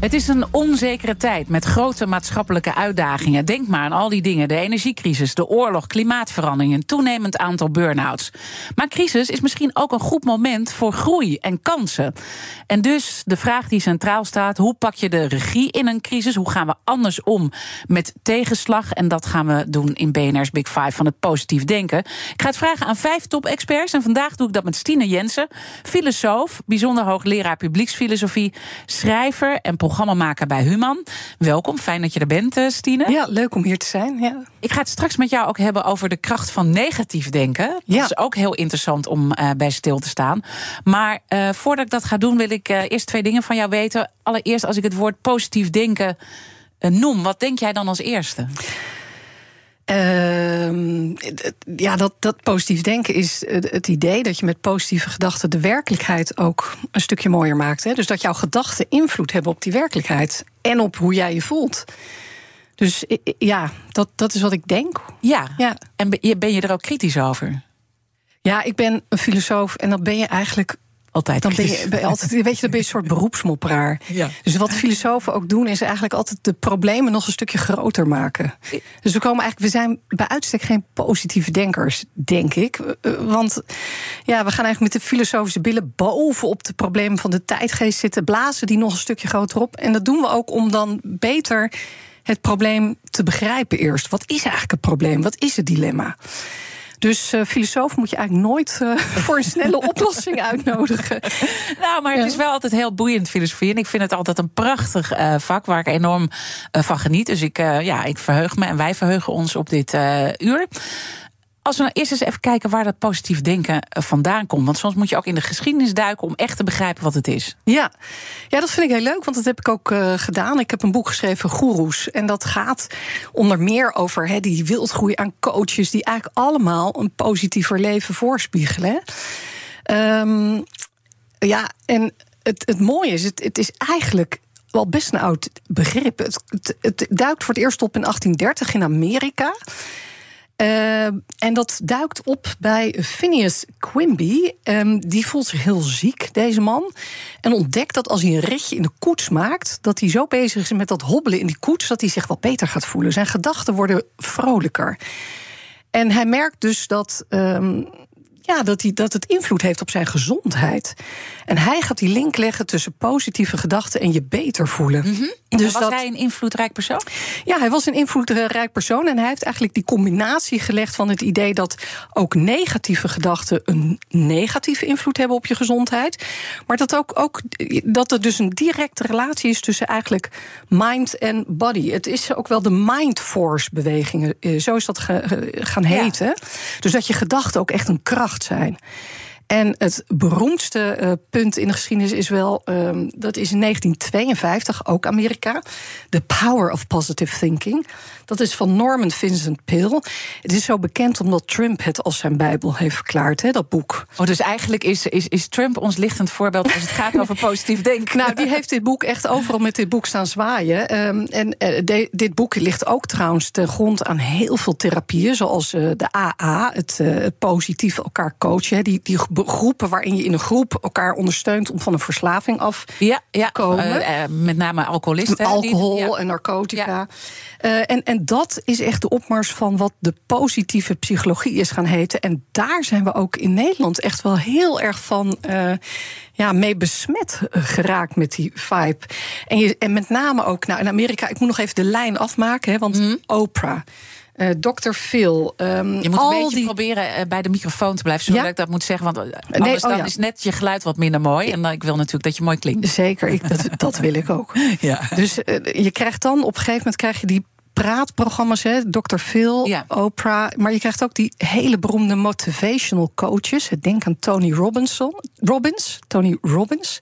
Het is een onzekere tijd met grote maatschappelijke uitdagingen. Denk maar aan al die dingen: de energiecrisis, de oorlog, klimaatverandering, een toenemend aantal burn-outs. Maar crisis is misschien ook een goed moment voor groei en kansen. En dus de vraag die centraal staat: hoe pak je de regie in een crisis? Hoe gaan we anders om met tegenslag? En dat gaan we doen in BNR's Big Five van het positief denken. Ik ga het vragen aan vijf top-experts. En vandaag doe ik dat met Stine Jensen, filosoof, bijzonder hoogleraar publieksfilosofie, schrijver en programmamaker bij Human. Welkom, fijn dat je er bent, eh, Stine. Ja, leuk om hier te zijn. Ja. Ik ga het straks met jou ook hebben over de kracht van negatief denken. Dat Ja. is ook heel interessant om eh, bij stil te staan. Maar eh, voordat ik dat ga doen, wil ik eerst twee dingen van jou weten. Allereerst, als ik het woord positief denken noem, wat denk jij dan als eerste? Ehm, ja, dat, dat positief denken is het idee dat je met positieve gedachten de werkelijkheid ook een stukje mooier maakt. Hè? Dus dat jouw gedachten invloed hebben op die werkelijkheid en op hoe jij je voelt. Dus ja, dat, dat is wat ik denk. Ja. Ja. En ben je, ben je er ook kritisch over? Ja, ik ben een filosoof en dan ben je eigenlijk Altijd Dan ben je, ben je altijd, weet je, dan ben je een soort beroepsmopperaar. Ja. Dus wat filosofen ook doen, is eigenlijk altijd de problemen nog een stukje groter maken. Dus we komen eigenlijk, we zijn bij uitstek geen positieve denkers, denk ik. Eh, Want ja, we gaan eigenlijk met de filosofische billen bovenop de problemen van de tijdgeest zitten, blazen die nog een stukje groter op. En dat doen we ook om dan beter het probleem te begrijpen eerst. Wat is eigenlijk het probleem? Wat is het dilemma? Dus eh filosoof moet je eigenlijk nooit eh, voor een snelle oplossing uitnodigen. Nou, maar het is wel altijd heel boeiend filosofie. En ik vind het altijd een prachtig eh, vak waar ik enorm van geniet. Dus ik, ja, ik verheug me en wij verheugen ons op dit uur. Als we nou eerst eens even kijken waar dat positief denken eh, vandaan komt. Want soms moet je ook in de geschiedenis duiken om echt te begrijpen wat het is. Ja. ja, dat vind ik heel leuk, want dat heb ik ook eh, gedaan. Ik heb een boek geschreven, Goeroes. En dat gaat onder meer over die wildgroei aan coaches... die eigenlijk allemaal een positiever leven voorspiegelen. Ehm, ja, en het, het mooie is, het, het is eigenlijk wel best een oud begrip. Het, het duikt voor het eerst op in 1830 in Amerika... Uh, en dat duikt op bij Phineas Quimby. Um, die voelt zich heel ziek, deze man. En ontdekt dat als hij een ritje in de koets maakt... dat hij zo bezig is met dat hobbelen in die koets... dat hij zich wat beter gaat voelen. Zijn gedachten worden vrolijker. En hij merkt dus dat... Um, ja, dat, hij, dat het invloed heeft op zijn gezondheid. En hij gaat die link leggen tussen positieve gedachten en je beter voelen. Mm -hmm. Dus was dat, hij een invloedrijk persoon? Ja, hij was een invloedrijk persoon. En hij heeft eigenlijk die combinatie gelegd van het idee dat ook negatieve gedachten een negatieve invloed hebben op je gezondheid. Maar dat, ook, ook, dat er dus een directe relatie is tussen eigenlijk mind en body. Het is ook wel de mind force bewegingen. Zo is dat gaan heten. Ja. Dus dat je gedachten ook echt een kracht zijn. En het beroemdste uh, punt in de geschiedenis is wel, um, dat is in 1952, ook Amerika, The Power of Positive Thinking. Dat is van Norman Vincent Peale. Het is zo bekend omdat Trump het als zijn Bijbel heeft verklaard, hè, dat boek. Oh, dus eigenlijk is, is, is Trump ons lichtend voorbeeld als het gaat over positief denken. Nou, die heeft dit boek echt overal met dit boek staan zwaaien. Um, en uh, de, dit boek ligt ook trouwens ten grond aan heel veel therapieën, zoals uh, de AA, het uh, positief elkaar coachen. Die, die groepen waarin je in een groep elkaar ondersteunt om van een verslaving af ja, ja, te komen. Met name alcoholisten. Alcohol die, ja. en narcotica. Ja. En, en dat is echt de opmars van wat de positieve psychologie is gaan heten. En daar zijn we ook in Nederland echt wel heel erg van uh, ja, mee besmet geraakt met die vibe. En, je, en met name ook nou, in Amerika, ik moet nog even de lijn afmaken, hè, want mm. Oprah. Uh, Dr. Phil. Um, je moet al een beetje die... proberen uh, bij de microfoon te blijven. Zodat ja? ik dat moet zeggen. Want anders nee, oh, dan ja. is net je geluid wat minder mooi. En dan, ik wil natuurlijk dat je mooi klinkt. Zeker, ik, dat, dat wil ik ook. Ja. Dus uh, je krijgt dan op een gegeven moment krijg je die praatprogramma's, hè, Dr. Phil, Ja. Oprah. Maar je krijgt ook die hele beroemde motivational coaches. Denk aan Tony Robinson, Robbins, Tony Robbins.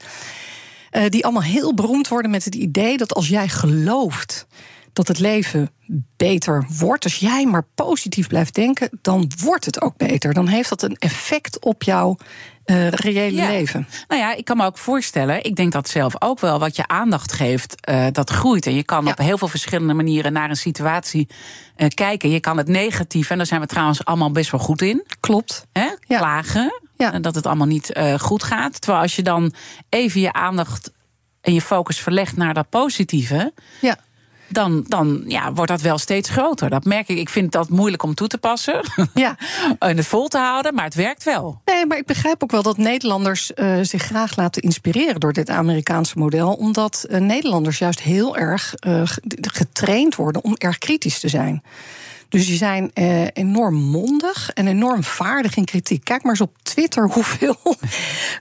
Eh, die allemaal heel beroemd worden met het idee dat als jij gelooft dat het leven beter wordt, als jij maar positief blijft denken, dan wordt het ook beter. Dan heeft dat een effect op jouw eh, reële Ja. leven. Nou ja, ik kan me ook voorstellen, ik denk dat zelf ook wel, wat je aandacht geeft, eh, dat groeit. En je kan Ja. op heel veel verschillende manieren naar een situatie eh, kijken. Je kan het negatief, en daar zijn we trouwens allemaal best wel goed in, Klopt. hè, Ja. klagen. Ja. En dat het allemaal niet goed gaat. Terwijl als je dan even je aandacht en je focus verlegt naar dat positieve. Ja. Dan, dan ja, wordt dat wel steeds groter. Dat merk ik. Ik vind dat moeilijk om toe te passen. Ja. en het vol te houden, maar het werkt wel. Nee, maar ik begrijp ook wel dat Nederlanders eh, zich graag laten inspireren door dit Amerikaanse model. Omdat eh, Nederlanders juist heel erg eh, ge- getraind worden om erg kritisch te zijn. Dus die zijn eh, enorm mondig en enorm vaardig in kritiek. Kijk maar eens op Twitter hoeveel,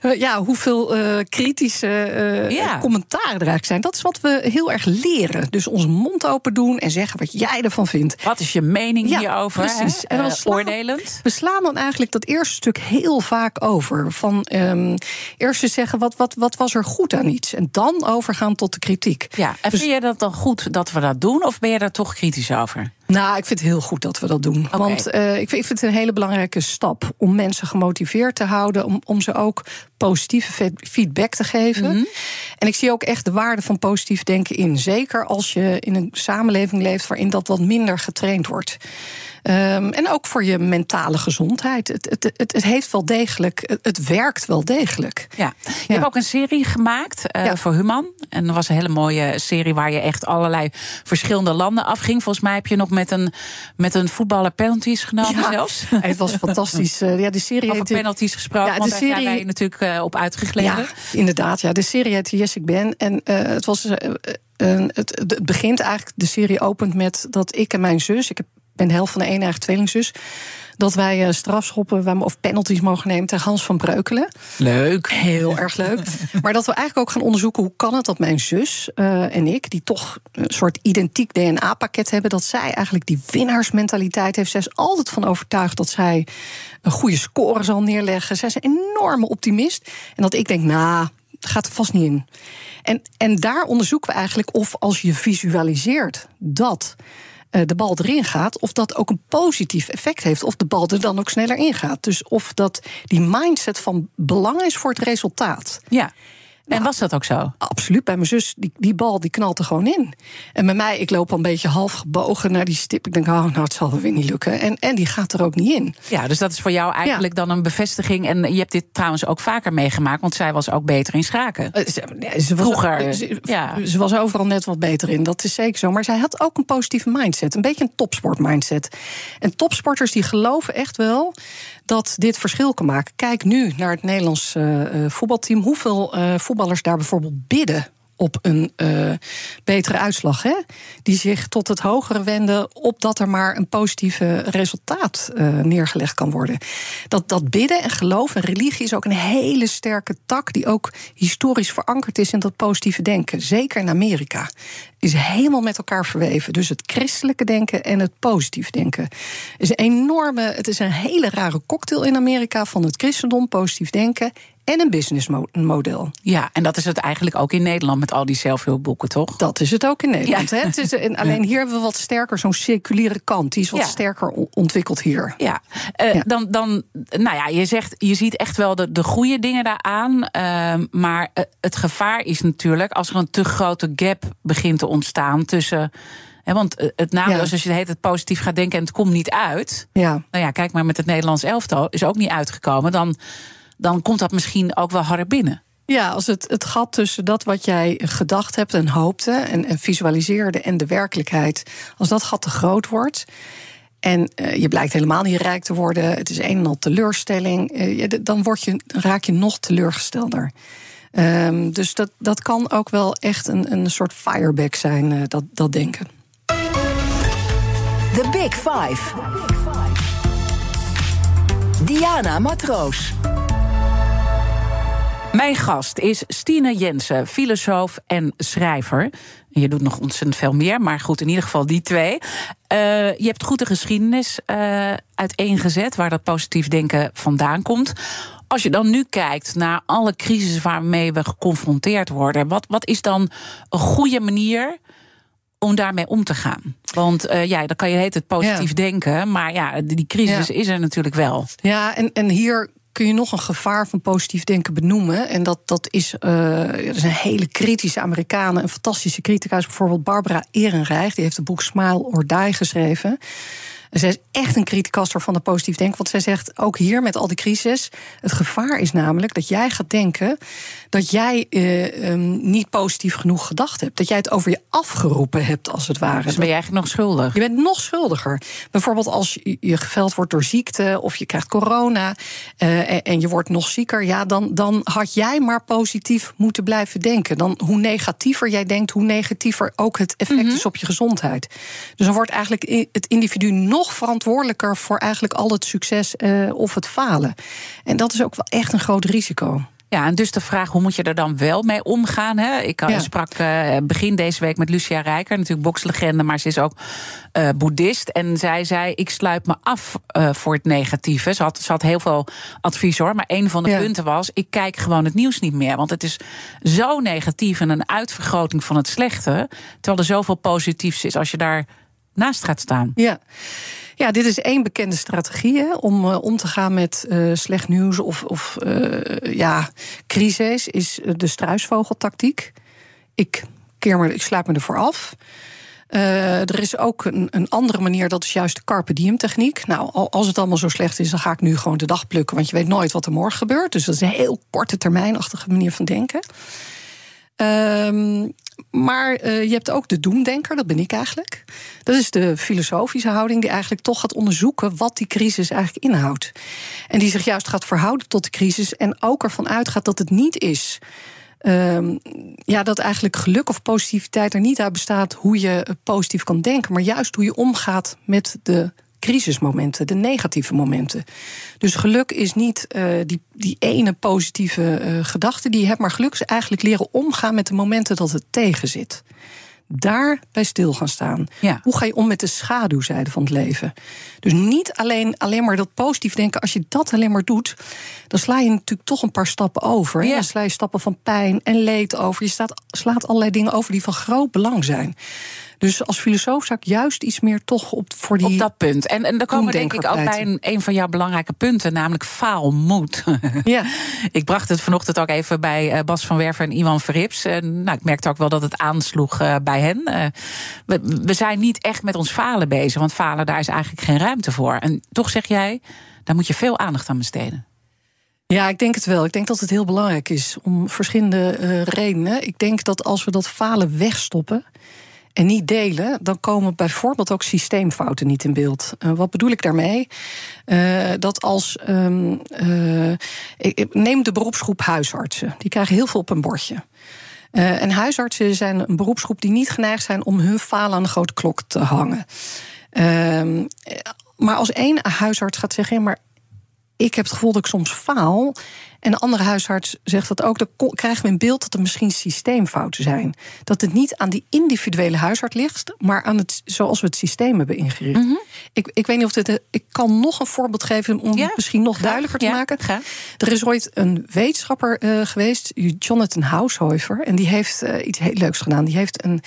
ja, hoeveel eh, kritische Ja. commentaren er eigenlijk zijn. Dat is wat we heel erg leren. Dus onze mond open doen en zeggen wat jij ervan vindt. Wat is je mening Ja, hierover? precies. hè? En dan slaan- oordelend. We slaan dan eigenlijk dat eerste stuk heel vaak over. Van ehm, eerst eens zeggen wat, wat, wat was er goed aan iets. En dan overgaan tot de kritiek. Ja, en Dus- vind je dat dan goed dat we dat doen? Of ben je daar toch kritisch over? Nou, ik vind het heel goed dat we dat doen. Want eh, ik, vind, ik vind het een hele belangrijke stap om mensen gemotiveerd te houden. Om, om ze ook positieve fe- feedback te geven. Mhm. En ik zie ook echt de waarde van positief denken in. Zeker als je in een samenleving leeft waarin dat wat minder getraind wordt. Ehm, en ook voor je mentale gezondheid. Het, het, het, het heeft wel degelijk, het, werkt wel degelijk. Ja. Je Ja. hebt ook een serie gemaakt eh, Ja. voor Human. En dat was een hele mooie serie waar je echt allerlei verschillende landen afging. Volgens mij heb je nog met een, met een voetballer penalties genomen Ja. zelfs. Het was fantastisch. Eh, ja, de serie Over penalties gesproken, Ja, de serie- natuurlijk eh, op uitgegleden. Ja, inderdaad. Ja, de serie heette Yes, ik ben. En eh, het, was, eh, het, het begint eigenlijk, de serie opent met dat ik en mijn zus... ik ben de helft van de eigen tweelingzus... dat wij eh, strafschoppen of penalties mogen nemen tegen Hans van Breukelen. Leuk. Heel erg leuk. Maar dat we eigenlijk ook gaan onderzoeken hoe kan het dat mijn zus eh, en ik, die toch een soort identiek DNA-pakket hebben, dat zij eigenlijk die winnaarsmentaliteit heeft. Zij is altijd van overtuigd dat zij een goede score zal neerleggen. Zij is een enorme optimist. En dat ik denk, nou, gaat er vast niet in. En, en daar onderzoeken we eigenlijk of als je visualiseert dat de bal erin gaat, of dat ook een positief effect heeft, of de bal er dan ook sneller in gaat. Dus of dat die mindset van belang is voor het resultaat. Ja. En was dat ook zo? Absoluut, bij mijn zus, die, die bal die knalt er gewoon in. En bij mij, ik loop al een beetje half gebogen naar die stip. Ik denk, oh, nou, het zal wel weer niet lukken. En, en die gaat er ook niet in. Ja, dus dat is voor jou eigenlijk dan een bevestiging. En je hebt dit trouwens ook vaker meegemaakt, want zij was ook beter in schaken. Eh, Ze, was, Vroeger, eh, Ze, ja. ze was overal net wat beter in, dat is zeker zo. Maar zij had ook een positieve mindset. Een beetje een topsport-mindset. En topsporters die geloven echt wel dat dit verschil kan maken. Kijk nu naar het Nederlands eh, voetbalteam. Hoeveel eh, voetballers daar bijvoorbeeld bidden op een eh, betere uitslag. Hè? Die zich tot het hogere wenden, opdat er maar een positieve resultaat eh, neergelegd kan worden. Dat, dat bidden en geloof en religie is ook een hele sterke tak, die ook historisch verankerd is in dat positieve denken. Zeker in Amerika. Is helemaal met elkaar verweven. Dus het christelijke denken en het positief denken. Is een enorme, het is een hele rare cocktail in Amerika van het christendom, positief denken en een businessmodel. Ja, en dat is het eigenlijk ook in Nederland met al die zelfhulpboeken, toch? Dat is het ook in Nederland. Ja. Hè? Het is, en alleen hier hebben we wat sterker zo'n circulaire kant. Die is wat Ja. sterker ontwikkeld hier. Ja, eh, Ja. Dan, dan, nou ja, je zegt, je ziet echt wel de, de goede dingen daaraan. ehm, maar eh, het gevaar is natuurlijk als er een te grote gap begint te ontstaan tussen. Want eh, het nadeel is als je tijd positief gaat denken en het komt niet uit. Ja. Nou ja, kijk maar met het Nederlands elftal, is ook niet uitgekomen. Dan, dan komt dat misschien ook wel harder binnen. Ja, als het, het gat tussen dat wat jij gedacht hebt en hoopte en, en visualiseerde en de werkelijkheid, als dat gat te groot wordt. En eh, je blijkt helemaal niet rijk te worden. Het is een en al teleurstelling. eh, je- dan, word je, dan raak je nog teleurgestelder. Ehm, dus dat, dat kan ook wel echt een, een soort fireback zijn, eh, dat, dat denken. The Big Five. Diana Matroos. Mijn gast is Stine Jensen, filosoof en schrijver. Je doet nog ontzettend veel meer, maar goed, in ieder geval die twee. Uh, je hebt goed de geschiedenis uh, uiteengezet waar dat positief denken vandaan komt. Als je dan nu kijkt naar alle crisis waarmee we geconfronteerd worden, wat, wat is dan een goede manier om daarmee om te gaan? Want uh, ja, dan kan je het positief ja. denken, maar ja, die crisis ja. is er natuurlijk wel. Ja, en, en hier kun je nog een gevaar van positief denken benoemen. En dat, dat is, uh, is een hele kritische Amerikanen, een fantastische critica, bijvoorbeeld Barbara Ehrenreich. Die heeft het boek Smile or Die geschreven. En zij is echt een criticaster van de positief denken. Want zij zegt ook hier met al die crisis. Het gevaar is namelijk dat jij gaat denken dat jij uh, um, niet positief genoeg gedacht hebt. Dat jij het over je afgeroepen hebt, als het ware. Dus ben je eigenlijk nog schuldig? Je bent nog schuldiger. Bijvoorbeeld als je geveld wordt door ziekte of je krijgt corona uh, en, en, je wordt nog zieker. Ja, dan, dan had jij maar positief moeten blijven denken. Dan hoe negatiever jij denkt, hoe negatiever ook het effect mm -hmm. is op je gezondheid. Dus dan wordt eigenlijk het individu nog verantwoordelijker voor eigenlijk al het succes uh, of het falen. En dat is ook wel echt een groot risico. Ja, en dus de vraag, hoe moet je er dan wel mee omgaan? Hè? Ik ja. sprak uh, begin deze week met Lucia Rijker, natuurlijk bokslegende, maar ze is ook uh, boeddhist. En zij zei, ik sluit me af uh, voor het negatieve. Ze had, ze had heel veel advies hoor, maar een van de ja. punten was, ik kijk gewoon het nieuws niet meer. Want het is zo negatief en een uitvergroting van het slechte, terwijl er zoveel positiefs is als je daar naast gaat staan. Ja. Ja, dit is één bekende strategie om uh, om te gaan met uh, slecht nieuws of, of uh, ja, crisis, is de struisvogeltactiek. Ik, keer me, ik sluit me ervoor af. er is ook een, een, andere manier, dat is juist de carpe diem techniek. Nou, als het allemaal zo slecht is, dan ga ik nu gewoon de dag plukken, want je weet nooit wat er morgen gebeurt. Dus dat is een heel korte termijnachtige manier van denken. Um, maar uh, je hebt ook de doemdenker, dat ben ik eigenlijk. Dat is de filosofische houding die eigenlijk toch gaat onderzoeken wat die crisis eigenlijk inhoudt. En die zich juist gaat verhouden tot de crisis en ook ervan uitgaat dat het niet is. Um, ja, dat eigenlijk geluk of positiviteit er niet uit bestaat hoe je positief kan denken, maar juist hoe je omgaat met de crisismomenten, de negatieve momenten. Dus geluk is niet uh, die, die ene positieve uh, gedachte die je hebt, maar geluk is eigenlijk leren omgaan met de momenten dat het tegenzit. Daar bij stil gaan staan. Ja. Hoe ga je om met de schaduwzijde van het leven? Dus niet alleen, alleen maar dat positief denken. Als je dat alleen maar doet, dan sla je natuurlijk toch een paar stappen over. Ja. Dan sla je stappen van pijn en leed over. Je staat, slaat allerlei dingen over die van groot belang zijn. Dus als filosoof zou ik juist iets meer toch op voor die. Op dat punt. En, en dan komen we denk ik ook bij een, een van jouw belangrijke punten, namelijk faalmoed. Ja. ik bracht het vanochtend ook even bij Bas van Werven en Iwan Verrips. En, nou, ik merkte ook wel dat het aansloeg uh, bij hen. We, we zijn niet echt met ons falen bezig, want falen, daar is eigenlijk geen ruimte voor. En toch zeg jij, daar moet je veel aandacht aan besteden. Ja, ik denk het wel. Ik denk dat het heel belangrijk is om verschillende uh, redenen. Ik denk dat als we dat falen wegstoppen en niet delen, dan komen bijvoorbeeld ook systeemfouten niet in beeld. Uh, wat bedoel ik daarmee? Uh, dat als. Um, neem de beroepsgroep huisartsen. Die krijgen heel veel op een bordje. en huisartsen zijn een beroepsgroep die niet geneigd zijn om hun falen aan de grote klok te hangen. Ehm, maar als één huisarts gaat zeggen, maar ik heb het gevoel dat ik soms faal. En de andere huisarts zegt dat ook. Dan krijgen we in beeld dat er misschien systeemfouten zijn. Dat het niet aan die individuele huisarts ligt, maar aan het zoals we het systeem hebben ingericht. Mhm. Mm -hmm. ik, ik weet niet of dit. Ik kan nog een voorbeeld geven om ja, het misschien nog graag, duidelijker te ja, maken. Graag. Er is ooit een wetenschapper uh, geweest, Jonathan Haushofer, en die heeft uh, iets heel leuks gedaan. Die heeft een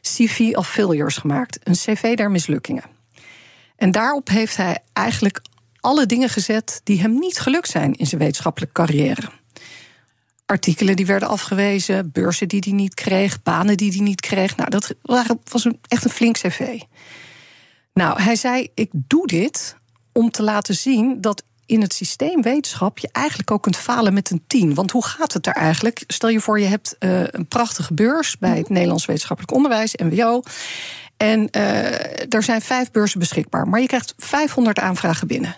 CV of failures gemaakt, een CV der mislukkingen. En daarop heeft hij eigenlijk alle dingen gezet die hem niet gelukt zijn in zijn wetenschappelijke carrière. Artikelen die werden afgewezen, beurzen die hij niet kreeg, banen die hij niet kreeg. Nou, dat was een, echt een flink cv. Nou, hij zei: Ik doe dit om te laten zien dat in het systeem wetenschap je eigenlijk ook kunt falen met een tien. Want hoe gaat het daar eigenlijk? Stel je voor, je hebt uh, een prachtige beurs bij het Nederlands Wetenschappelijk Onderwijs, NWO. En uh, er zijn vijf beurzen beschikbaar, maar je krijgt 500 aanvragen binnen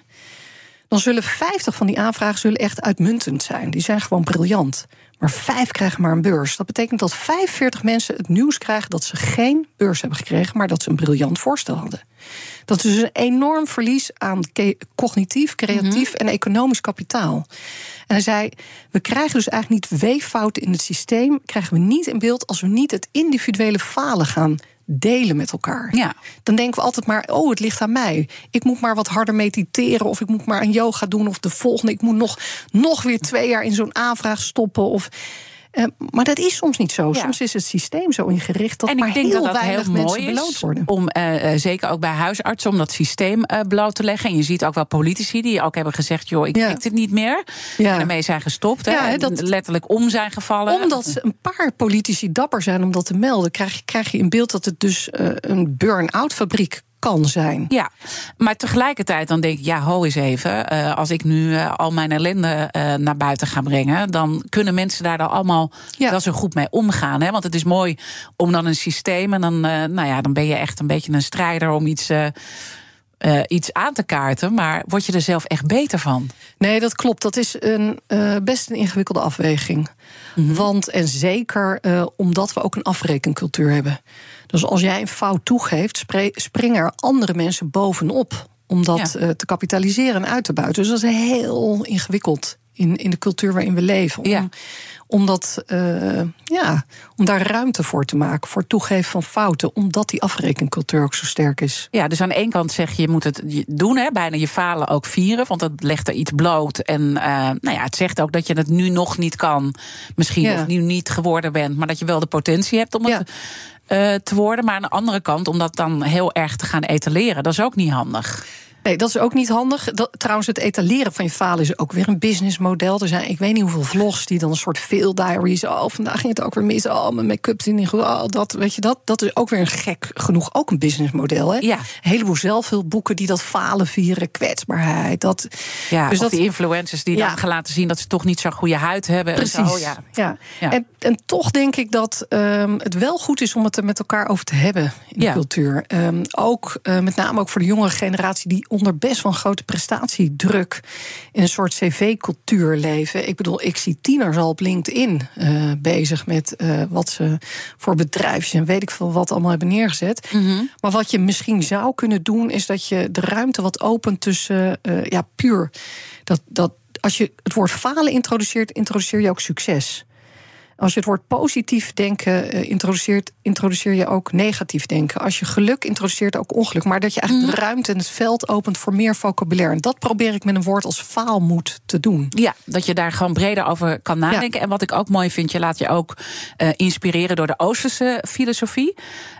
dan zullen 50 van die aanvragen zullen echt uitmuntend zijn. Die zijn gewoon briljant. Maar vijf krijgen maar een beurs. Dat betekent dat 45 mensen het nieuws krijgen dat ze geen beurs hebben gekregen, maar dat ze een briljant voorstel hadden. Dat is dus een enorm verlies aan cognitief, creatief en economisch kapitaal. En hij zei: We krijgen dus eigenlijk niet weeffouten in het systeem, krijgen we niet in beeld als we niet het individuele falen gaan delen met elkaar. Ja. Dan denken we altijd maar, oh, het ligt aan mij. Ik moet maar wat harder mediteren of ik moet maar een yoga doen of de volgende. Ik moet nog, nog weer twee jaar in zo'n aanvraag stoppen of uh, maar dat is soms niet zo. Ja. Soms is het systeem zo ingericht dat en maar ik denk heel dat dat weinig heel mensen mooi is worden. om uh, zeker ook bij huisartsen om dat systeem uh, bloot te leggen. En je ziet ook wel politici die ook hebben gezegd: joh, ik Ja. dit niet meer. Ja. En daarmee zijn gestopt. Ja, en dat- letterlijk om zijn gevallen. Omdat ze een paar politici dapper zijn om dat te melden, krijg je, krijg je in beeld dat het dus eh, een burn-out fabriek kan zijn. Ja, maar tegelijkertijd dan denk ik, ja, ho eens even. eh, als ik nu eh, al mijn ellende eh, naar buiten ga brengen, dan kunnen mensen daar dan allemaal Ja. wel zo goed mee omgaan. Hè? Want het is mooi om dan een systeem en dan, nou ja, dan ben je echt een beetje een strijder om iets. iets aan te kaarten, maar word je er zelf echt beter van? Nee, dat klopt. Dat is een, best een ingewikkelde afweging. Want, en zeker omdat we ook een afrekencultuur hebben. Dus als jij een fout toegeeft, springen er andere mensen bovenop. Om dat Ja. eh, te kapitaliseren en uit te buiten. Dus dat is heel ingewikkeld in, in de cultuur waarin we leven. Om, Ja. om, dat, eh, ja, om daar ruimte voor te maken, voor het toegeven van fouten. Omdat die afrekencultuur ook zo sterk is. Ja, dus aan de ene kant zeg je, je moet het doen, hè, bijna je falen ook vieren, want dat legt er iets bloot. En eh, nou ja, het zegt ook dat je het nu nog niet kan, misschien, Ja. of nu niet geworden bent, maar dat je wel de potentie hebt om Ja. het eh, te worden. Maar aan de andere kant, om dat dan heel erg te gaan etaleren, dat is ook niet handig. Nee, dat is ook niet handig. Dat, trouwens, het etaleren van je falen is ook weer een businessmodel. Er zijn, ik weet niet hoeveel vlogs die dan een soort fail diaries. Oh, vandaag ging het ook weer mis. Oh, mijn make-up zit niet goed. Oh, dat, weet je dat? Dat is ook weer een gek genoeg ook een businessmodel. Hè? Ja. Een heleboel zelfhulpboeken die dat falen vieren, kwetsbaarheid. Dat, Ja, Dus dat- die influencers die Ja. dan gaan laten zien dat ze toch niet zo'n goede huid hebben. en Precies. zo, ja. ja. Ja. En, en toch denk ik dat ehm, het wel goed is om het er met elkaar over te hebben in de cultuur. Ehm, ook eh, met name ook voor de jongere generatie die onder best wel een grote prestatiedruk in een soort cv-cultuur leven. Ik bedoel, ik zie tieners al op LinkedIn eh, bezig met eh, wat ze voor bedrijfjes en weet ik veel wat allemaal hebben neergezet. Maar wat je misschien zou kunnen doen, is dat je de ruimte wat opent tussen eh, ja, puur dat, dat als je het woord falen introduceert, introduceer je ook succes. Als je het woord positief denken eh, introduceert, introduceer je ook negatief denken. Als je geluk introduceert, ook ongeluk. Maar dat je eigenlijk de ruimte en het veld opent voor meer vocabulaire. En dat probeer ik met een woord als faalmoed te doen. Ja, dat je daar gewoon breder over kan nadenken. En wat ik ook mooi vind, je laat je ook eh, inspireren door de Oosterse filosofie.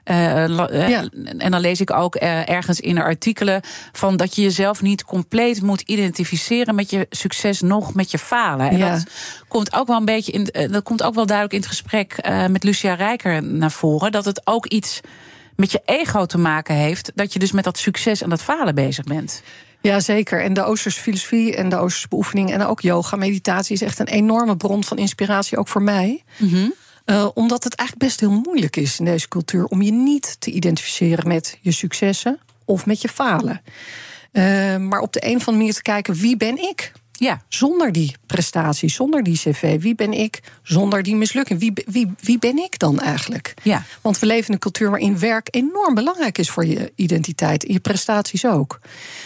Eh, Ja. En dan lees ik ook ergens in de artikelen van dat je jezelf niet compleet moet identificeren met je succes, nog met je falen. En Ja. dat komt ook wel een beetje in, dat komt ook wel duidelijk in het gesprek eh, met Lucia Rijker naar voren. Dat het ook iets met je ego te maken heeft. Dat je dus met dat succes en dat falen bezig bent. Ja, zeker. En de Oosterse filosofie en de Oosterse beoefening en ook yoga, meditatie is echt een enorme bron van inspiratie, ook voor mij. Eh, omdat het eigenlijk best heel moeilijk is in deze cultuur om je niet te identificeren met je successen of met je falen. Eh, maar op de een of andere manier te kijken, wie ben ik? Ja, Zonder die prestatie, zonder die cv. Wie ben ik zonder die mislukking? Wie, wie, wie ben ik dan eigenlijk? Ja. Want we leven in een cultuur waarin werk enorm belangrijk is voor je identiteit en je prestaties ook.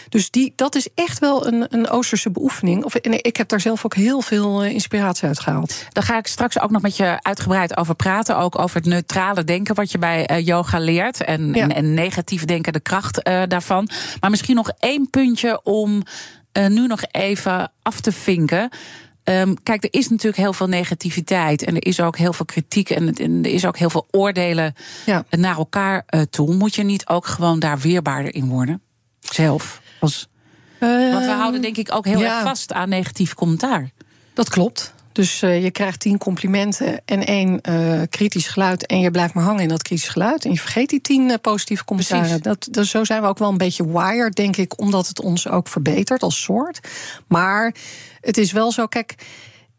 Dus die, dat is echt wel een, een Oosterse beoefening. Of, en ik heb daar zelf ook heel veel eh, inspiratie uit gehaald. Daar ga ik straks ook nog met je uitgebreid over praten. Ook over het neutrale denken wat je bij eh, yoga leert. En, Ja. en, en negatief denken, de kracht eh, daarvan. Maar misschien nog één puntje om nu nog even af te vinken. Ehm, kijk, er is natuurlijk heel veel negativiteit. En er is ook heel veel kritiek. En, er is ook heel veel oordelen Ja. naar elkaar eh, toe. Moet je niet ook gewoon daar weerbaarder in worden? Zelf. Als, want we houden denk ik ook heel Ehm, ja. erg vast aan negatief commentaar. Dat klopt. Dus eh, je krijgt tien complimenten en één eh, kritisch geluid. En je blijft maar hangen in dat kritisch geluid. En je vergeet die tien eh, positieve commentaren. Dat, dat, zo zijn we ook wel een beetje wired, denk ik. Omdat het ons ook verbetert als soort. Maar het is wel zo, kijk.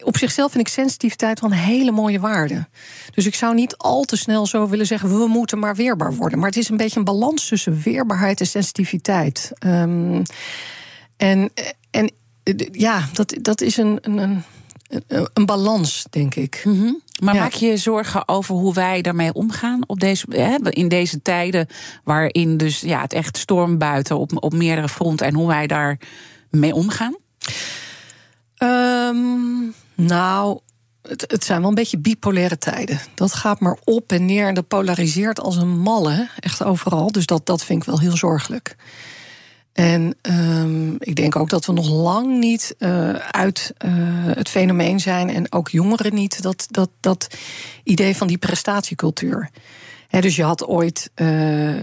Op zichzelf vind ik sensitiviteit wel een hele mooie waarde. Dus ik zou niet al te snel zo willen zeggen: we moeten maar weerbaar worden. Maar het is een beetje een balans tussen weerbaarheid en sensitiviteit. Ehm, en, en ja, dat, dat is een, een, een, een balans, denk ik. Mhm. Maar Ja. maak je je zorgen over hoe wij daarmee omgaan op deze, hè, in deze tijden waarin dus ja, het echt storm buiten op, op meerdere fronten en hoe wij daar mee omgaan? Ehm, nou, het, het zijn wel een beetje bipolaire tijden. Dat gaat maar op en neer en dat polariseert als een malle, echt overal. Dus dat, dat vind ik wel heel zorgelijk. En ehm, ik denk ook dat we nog lang niet eh, uit eh, het fenomeen zijn, en ook jongeren niet, dat, dat, dat idee van die prestatiecultuur. Dus je had ooit eh,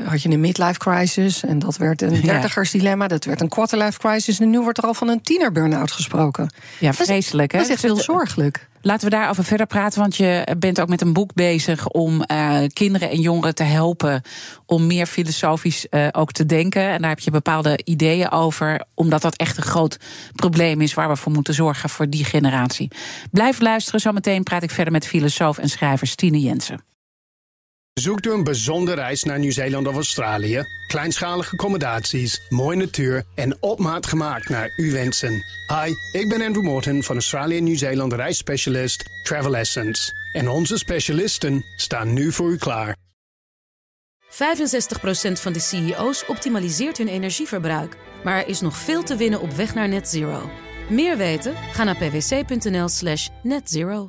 had je een midlife crisis en dat werd een Ja. dertigersdilemma, dat werd een quarterlife crisis en nu wordt er al van een tiener burn-out gesproken. Ja, vreselijk. hè? Dat is echt heel zorgelijk. Laten we daarover verder praten, want je bent ook met een boek bezig om eh, kinderen en jongeren te helpen om meer filosofisch eh, ook te denken. En daar heb je bepaalde ideeën over, omdat dat echt een groot probleem is waar we voor moeten zorgen voor die generatie. Blijf luisteren, zometeen praat ik verder met filosoof en schrijver Stine Jensen. Zoekt u een bijzondere reis naar Nieuw-Zeeland of Australië? Kleinschalige accommodaties, mooie natuur en op maat gemaakt naar uw wensen. Hi, ik ben Andrew Morton van Australië Nieuw-Zeeland reisspecialist Travel Essence. En onze specialisten staan nu voor u klaar. 65% van de CEO's optimaliseert hun energieverbruik. Maar er is nog veel te winnen op weg naar net zero. Meer weten? Ga naar pwc.nl slash netzero.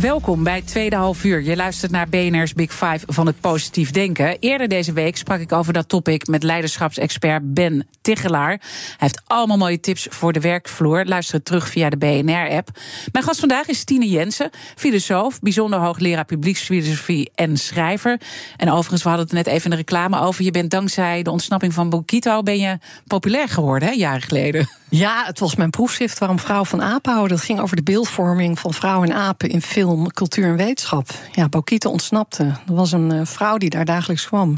Welkom bij tweede half uur. Je luistert naar BNR's Big Five van het positief denken. Eerder deze week sprak ik over dat topic met leiderschapsexpert Ben Tichelaar. Hij heeft allemaal mooie tips voor de werkvloer. Luister het terug via de BNR-app. Mijn gast vandaag is Tine Jensen, filosoof, bijzonder hoogleraar publieksfilosofie en schrijver. En overigens, we hadden het net even de reclame over. Je bent dankzij de ontsnapping van Bokito ben je populair geworden, hè, jaren geleden. Ja, het was mijn proefschrift waarom vrouw van apen houden. Dat ging over de beeldvorming van vrouw en apen in film, cultuur en wetenschap. Ja, Bokito ontsnapte. Er was een eh, vrouw die daar dagelijks kwam.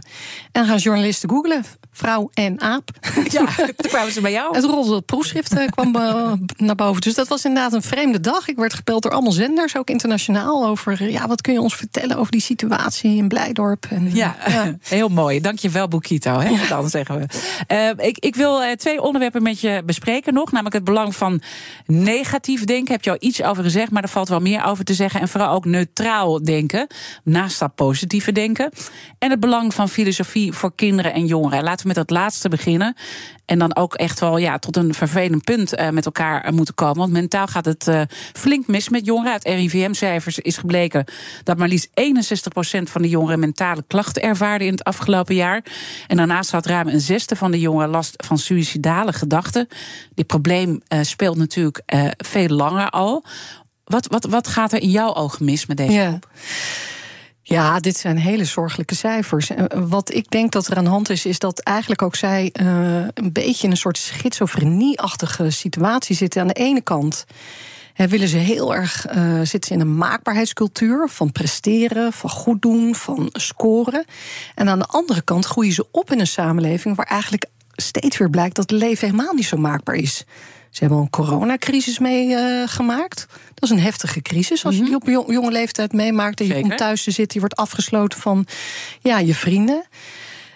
En gaan journalisten googlen. Vrouw en aap. Ja, toen kwamen ze bij jou. Het rolde proefschrift eh, kwam eh, naar boven. Dus dat was inderdaad een vreemde dag. Ik werd gebeld door allemaal zenders, ook internationaal, over ja, wat kun je ons vertellen over die situatie in Blijdorp. En, Ja, heel mooi. Dankjewel, Boekito. Hè, Dan zeggen we. Ik, ik wil twee onderwerpen met je bespreken nog. Namelijk het belang van negatief denken. Heb je al iets over gezegd, maar er valt wel meer over te zeggen. En vooral ook neutraal denken. Naast dat positieve denken. En het belang van filosofie voor kinderen en jongeren. Laten we met dat laatste beginnen. En dan ook echt wel ja, tot een vervelend punt eh, met elkaar eh, moeten komen. Want mentaal gaat het eh, flink mis met jongeren. Uit RIVM-cijfers is gebleken dat maar liefst 61% van de jongeren mentale klachten ervaarden in het afgelopen jaar. En daarnaast had ruim een zesde van de jongeren last van suïcidale gedachten. Dit probleem speelt natuurlijk veel langer al. Wat, wat, wat gaat er in jouw ogen mis met deze Ja. groep? Ja, dit zijn hele zorgelijke cijfers. En Wat ik denk dat er aan de hand is, is dat eigenlijk ook zij eh, een beetje in een soort schizofrenie-achtige situatie zitten. Aan de ene kant hè, willen ze heel erg eh, zitten ze in een maakbaarheidscultuur van presteren, van goed doen, van scoren. En aan de andere kant groeien ze op in een samenleving waar eigenlijk steeds weer blijkt dat het leven helemaal niet zo maakbaar is. Ze hebben al een coronacrisis meegemaakt. dat is een heftige crisis als je die op jong- jonge leeftijd meemaakt. En je Zeker. komt thuis te zitten, je wordt afgesloten van ja, je vrienden.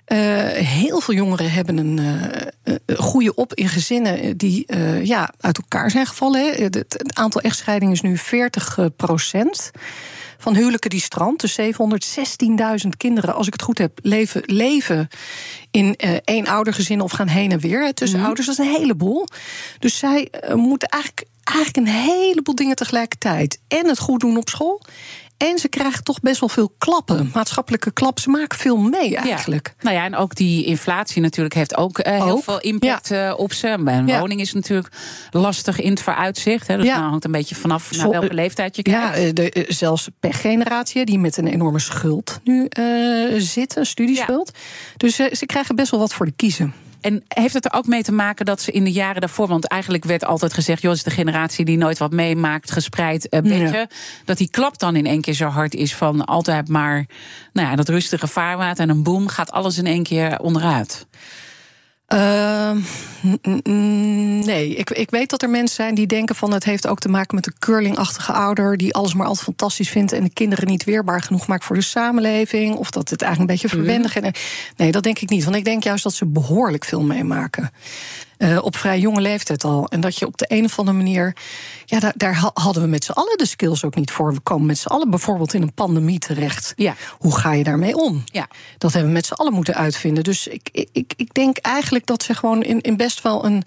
Eh, heel veel jongeren hebben een eh, eh, groeien op in gezinnen die eh, ja, uit elkaar zijn gevallen. hè. Het, het aantal echtscheidingen is nu 40 procent. Van huwelijken die strand. Dus 716.000 kinderen, als ik het goed heb, leven, leven in eh één oudergezin of gaan heen en weer hè, tussen ouders. Dat is een heleboel. Dus zij eh, moeten eigenlijk, eigenlijk een heleboel dingen tegelijkertijd. En het goed doen op school. En ze krijgen toch best wel veel klappen. Maatschappelijke klappen. Ze maken veel mee eigenlijk. Ja. Nou ja, en ook die inflatie natuurlijk heeft ook, eh, heel Ook, veel impact eh, op ze. Een Ja. woning is natuurlijk lastig in het vooruitzicht. Hè, dus nou hangt een beetje vanaf naar welke leeftijd je kijkt. Ja, eh, de, zelfs pechgeneratie die met een enorme schuld nu eh zit, een studieschuld. Dus ze krijgen best wel wat voor de kiezen. En heeft het er ook mee te maken dat ze in de jaren daarvoor... want eigenlijk werd altijd gezegd... joh, is de generatie die nooit wat meemaakt, gespreid eh, beetje... Ja. dat die klap dan in één keer zo hard is van altijd maar... nou ja, dat rustige vaarwater en een boom gaat alles in één keer onderuit. Uh, nee, ik, ik weet dat er mensen zijn die denken van het heeft ook te maken met de curlingachtige ouder die alles maar altijd fantastisch vindt en de kinderen niet weerbaar genoeg maakt voor de samenleving. Of dat het eigenlijk een beetje verwendig is. Nee, dat denk ik niet. Want ik denk juist dat ze behoorlijk veel meemaken. Uh, op vrij jonge leeftijd al. En dat je op de een of andere manier. Ja, daar, daar hadden we met z'n allen de skills ook niet voor. We komen met z'n allen bijvoorbeeld in een pandemie terecht. Ja. Hoe ga je daarmee om? Ja. Dat hebben we met z'n allen moeten uitvinden. Dus ik, ik, ik denk eigenlijk dat ze gewoon in, in best wel een.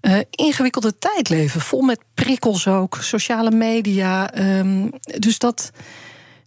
Uh, ingewikkelde tijd leven. Vol met prikkels ook, sociale media. Um, dus dat.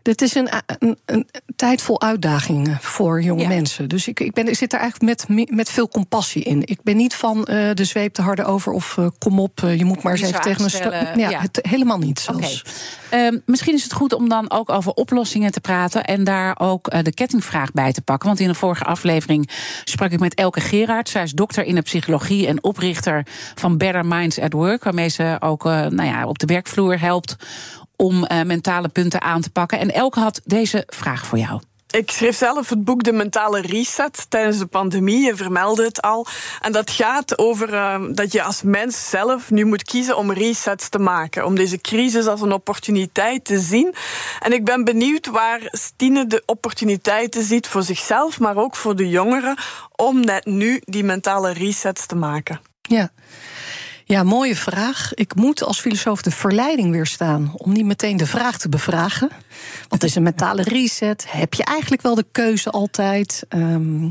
Het is een, een, een, tijd vol uitdagingen voor jonge Ja. mensen. Dus ik, ik, ben, ik zit er eigenlijk met, met veel compassie in. Ik ben niet van eh, de zweep te harde over of eh, kom op, eh, je moet maar eens even tegen een Ja, ja. Het, helemaal niet zelfs. Ehm, misschien is het goed om dan ook over oplossingen te praten en daar ook de kettingvraag bij te pakken. Want in de vorige aflevering sprak ik met Elke Gerard. Zij is dokter in de psychologie en oprichter van Better Minds at Work, waarmee ze ook nou ja, op de werkvloer helpt om eh, mentale punten aan te pakken. En Elke had deze vraag voor jou. Ik schreef zelf het boek De Mentale Reset tijdens de pandemie. Je vermeldde het al. En dat gaat over eh, dat je als mens zelf nu moet kiezen om resets te maken. Om deze crisis als een opportuniteit te zien. En ik ben benieuwd waar Stine de opportuniteiten ziet voor zichzelf, maar ook voor de jongeren. Om net nu die mentale resets te maken. Ja. Ja, mooie vraag. Ik moet als filosoof de verleiding weerstaan om niet meteen de vraag te bevragen. Wat is een mentale reset? Heb je eigenlijk wel de keuze altijd? Ehm,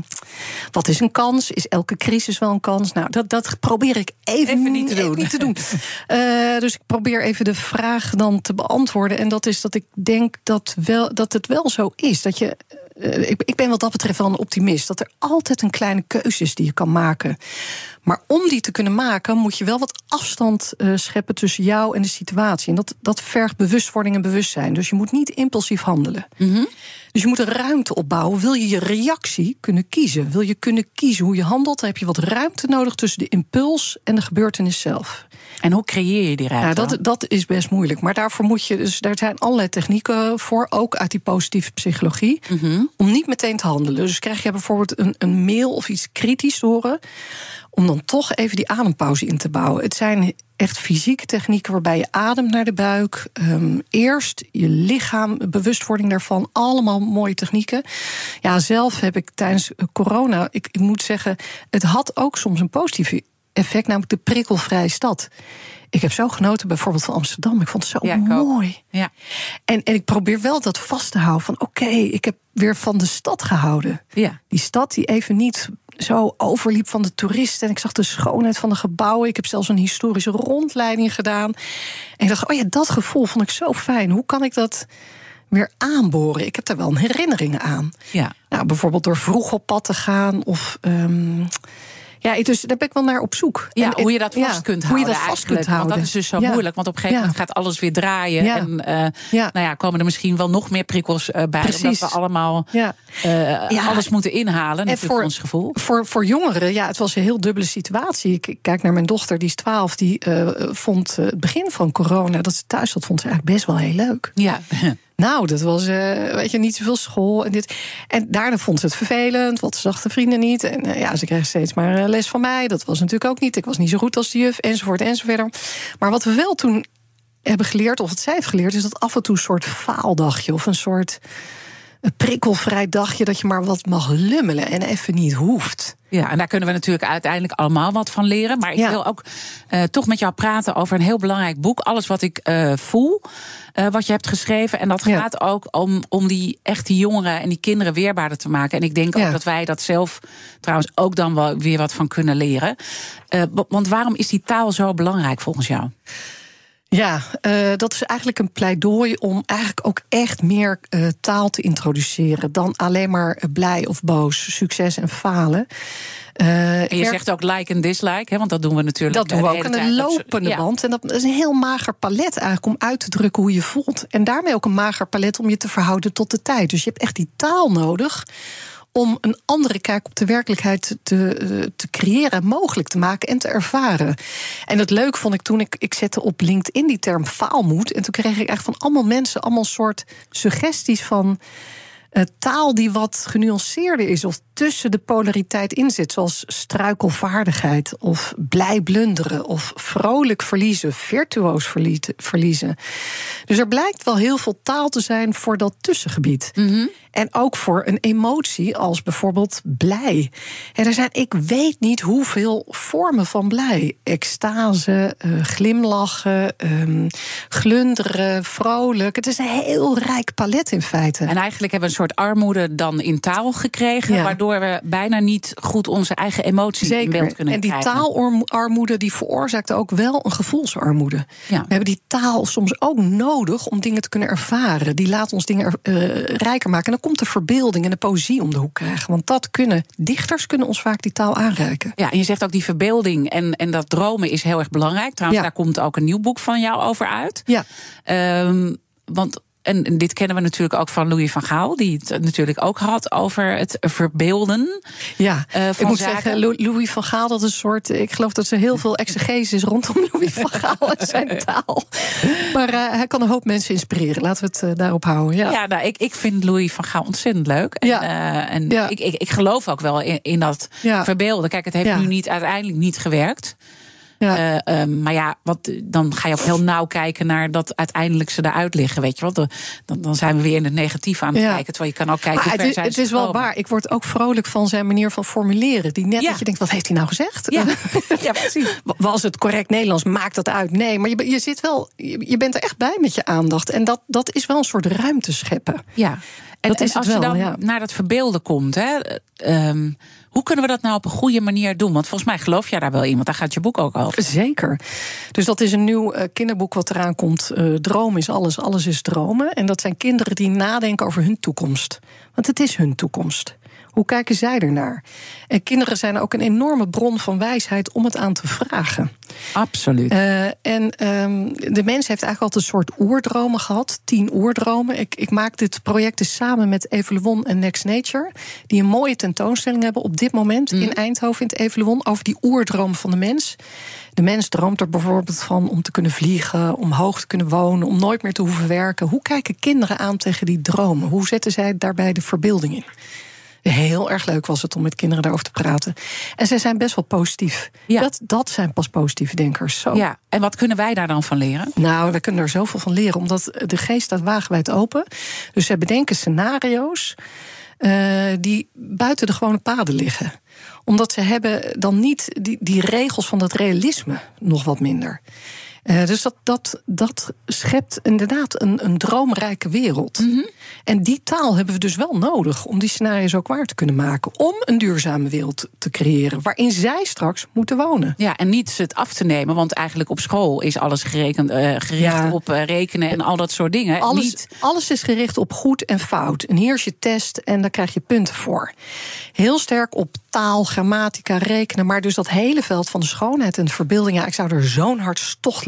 wat is een kans? Is elke crisis wel een kans? Nou, dat, dat probeer ik even, Even niet te doen. niet te doen. Eh, dus ik probeer even de vraag dan te beantwoorden. En dat is dat ik denk dat, wel, dat het wel zo is. Dat je eh, ik, ik ben wat dat betreft wel een optimist. Dat er altijd een kleine keuze is die je kan maken. Maar om die te kunnen maken, moet je wel wat afstand eh, scheppen tussen jou en de situatie. En dat, dat vergt bewustwording en bewustzijn. Dus je moet niet impulsief handelen. Dus je moet een ruimte opbouwen. Wil je je reactie kunnen kiezen? Wil je kunnen kiezen hoe je handelt? Dan heb je wat ruimte nodig tussen de impuls en de gebeurtenis zelf. En hoe creëer je die ruimte? Ja, dat, dat is best moeilijk. Maar daarvoor moet je. Dus daar zijn allerlei technieken voor, ook uit die positieve psychologie. Om niet meteen te handelen. Dus krijg je bijvoorbeeld een, een mail of iets kritisch te horen. Om dan toch even die adempauze in te bouwen. Het zijn echt fysieke technieken waarbij je ademt naar de buik. ehm, eerst je lichaam, bewustwording daarvan. Allemaal mooie technieken. Ja, zelf heb ik tijdens eh, corona. Ik, ik moet zeggen, het had ook soms een positief effect, namelijk de prikkelvrije stad. Ik heb zo genoten bijvoorbeeld van Amsterdam. Ik vond het zo Ja, mooi. Ja. En, en ik probeer wel dat vast te houden van oké, ik heb weer van de stad gehouden. Ja. Die stad die even niet zo overliep van de toeristen. En ik zag de schoonheid van de gebouwen. Ik heb zelfs een historische rondleiding gedaan. En ik dacht, oh ja, dat gevoel vond ik zo fijn. Hoe kan ik dat weer aanboren? Ik heb daar wel herinneringen aan. Ja. Nou, bijvoorbeeld door vroeg op pad te gaan of. ehm, ja, dus daar ben ik wel naar op zoek. Ja, En- en- hoe je dat vast kunt hoe je houden. dat vast kunt houden. Want dat is dus zo moeilijk. Want op een gegeven moment gaat alles weer draaien. En Ja. nou ja, komen er misschien wel nog meer prikkels eh, bij. Precies. Omdat we allemaal eh, alles moeten inhalen. En voor- ons gevoel. Voor, voor jongeren, ja, het was een heel dubbele situatie. Ik, ik kijk naar mijn dochter, die is 12. Die vond het begin van corona, dat ze thuis zat, vond ze eigenlijk best wel heel leuk. Ja. Nou, dat was, eh, weet je, niet zoveel school en dit. En daarna vond ze het vervelend, want ze zag de vrienden niet. En eh, ja, ze kreeg steeds maar eh, les van mij. Dat was natuurlijk ook niet. Ik was niet zo goed als de juf, enzovoort, enzovoort. Maar wat we wel toen hebben geleerd, of wat zij heeft geleerd, is dat af en toe een soort faaldagje of een soort een prikkelvrij dagje dat je maar wat mag lummelen en even niet hoeft. Ja, en daar kunnen we natuurlijk uiteindelijk allemaal wat van leren. Maar ik Ja. wil ook eh, toch met jou praten over een heel belangrijk boek. Alles wat ik eh, voel, eh, wat je hebt geschreven. En dat Ja. gaat ook om, om die echt die jongeren en die kinderen weerbaarder te maken. En ik denk Ja. ook dat wij dat zelf trouwens ook dan wel weer wat van kunnen leren. Wa- want waarom is die taal zo belangrijk volgens jou? Ja, eh, dat is eigenlijk een pleidooi om eigenlijk ook echt meer eh, taal te introduceren dan alleen maar eh, blij of boos, succes en falen. En je zegt ook like en dislike, hè, want dat doen we natuurlijk. dat doen we ook Dat is- lopende ja. band. En dat is een heel mager palet eigenlijk om uit te drukken hoe je voelt. En daarmee ook een mager palet om je te verhouden tot de tijd. Dus je hebt echt die taal nodig om een andere kijk op de werkelijkheid te, eh, te creëren, mogelijk te maken en te ervaren. En het leuk vond ik toen ik, ik zette op LinkedIn die term faalmoed. En toen kreeg ik echt van allemaal mensen allemaal soort suggesties van. Uh, taal die wat genuanceerder is of tussen de polariteit in zit, zoals struikelvaardigheid of blij blunderen of vrolijk verliezen, virtuoos verliezen. Dus er blijkt wel heel veel taal te zijn voor dat tussengebied. Mhm. En ook voor een emotie als bijvoorbeeld blij. En er zijn, ik weet niet hoeveel vormen van blij. Extase, uh, glimlachen, um, glunderen, vrolijk. Het is een heel rijk palet in feite. En eigenlijk hebben we een soort armoede dan in taal gekregen... waardoor we bijna niet goed onze eigen emoties Zeker. in beeld kunnen en die krijgen. taalarmoede die veroorzaakt ook wel een gevoelsarmoede. Ja. We hebben die taal soms ook nodig om dingen te kunnen ervaren. Die laat ons dingen uh, rijker maken. En dan komt de verbeelding en de poëzie om de hoek krijgen. Want dat kunnen, dichters kunnen ons vaak die taal aanreiken. Ja, en je zegt ook die verbeelding en, en dat dromen is heel erg belangrijk. Trouwens, Ja. daar komt ook een nieuw boek van jou over uit. Ja. Ehm, want en dit kennen we natuurlijk ook van Louis van Gaal, die het natuurlijk ook had over het verbeelden. Ja, eh, ik moet zaken. zeggen, Lou- Louis van Gaal, dat is een soort. Ik geloof dat er heel veel exegese is rondom Louis van Gaal en zijn taal. Maar eh, hij kan een hoop mensen inspireren. Laten we het eh, daarop houden. Ja. Ja, nou, ik, ik vind Louis van Gaal ontzettend leuk. En, Ja. en Ja. ik, ik, ik geloof ook wel in, in dat Ja. verbeelden. Kijk, het heeft nu niet, uiteindelijk niet gewerkt. Ja. Eh, ehm, maar ja, wat, dan ga je ook heel nauw kijken naar dat uiteindelijk ze eruit liggen. Weet je wel? Dan, dan zijn we weer in het negatieve aan het Ja. kijken. Terwijl je kan ook kijken Maar hoe het ver is, zijn het is wel waar. Ik word ook vrolijk van zijn manier van formuleren. Die net Ja. dat je denkt, wat heeft hij nou gezegd? Ja, ja precies. Was het correct Nederlands? Maakt dat uit? Nee, maar je, je zit wel, je, je bent er echt bij met je aandacht. En dat, dat is wel een soort ruimte scheppen. Ja. En, Dat en is het als je dan naar dat verbeelden komt, hè, ehm, hoe kunnen we dat nou op een goede manier doen? Want volgens mij geloof jij daar wel in, want daar gaat je boek ook over. Zeker. Dus dat is een nieuw eh, kinderboek wat eraan komt. Eh, droom is alles, alles is dromen. En dat zijn kinderen die nadenken over hun toekomst. Want het is hun toekomst. Hoe kijken zij ernaar? En kinderen zijn ook een enorme bron van wijsheid om het aan te vragen. Absoluut. Eh, en ehm, de mens heeft eigenlijk altijd een soort oerdromen gehad. Tien oerdromen. Ik, ik maak dit project dus samen met Evaluon en Next Nature. Die een mooie tentoonstelling hebben op dit moment in Eindhoven in het. Over die oerdroom van de mens. De mens droomt er bijvoorbeeld van om te kunnen vliegen, om hoog te kunnen wonen, om nooit meer te hoeven werken. Hoe kijken kinderen aan tegen die dromen? Hoe zetten zij daarbij de verbeelding in? Heel erg leuk was het om met kinderen daarover te praten. En zij zijn best wel positief. Ja. Dat, dat zijn pas positieve denkers. Zo. Ja, en wat kunnen wij daar dan van leren? Nou, we kunnen er zoveel van leren, omdat de geest staat wagenwijd open. Dus zij bedenken scenario's eh, die buiten de gewone paden liggen. Omdat ze hebben dan niet die, die regels van dat realisme nog wat minder. Eh, dus dat, dat, dat schept inderdaad een, een droomrijke wereld. En die taal hebben we dus wel nodig om die scenario's ook waar te kunnen maken. Om een duurzame wereld te creëren waarin zij straks moeten wonen. Ja, en niet het af te nemen, want eigenlijk op school is alles gerekend, eh, gericht Ja. op eh, rekenen en al dat soort dingen. Alles, Niet, alles is gericht op goed en fout. En hier is je test en daar krijg je punten voor. Heel sterk op taal, grammatica, rekenen. Maar dus dat hele veld van de schoonheid en de verbeelding. Ja, ik zou er zo'n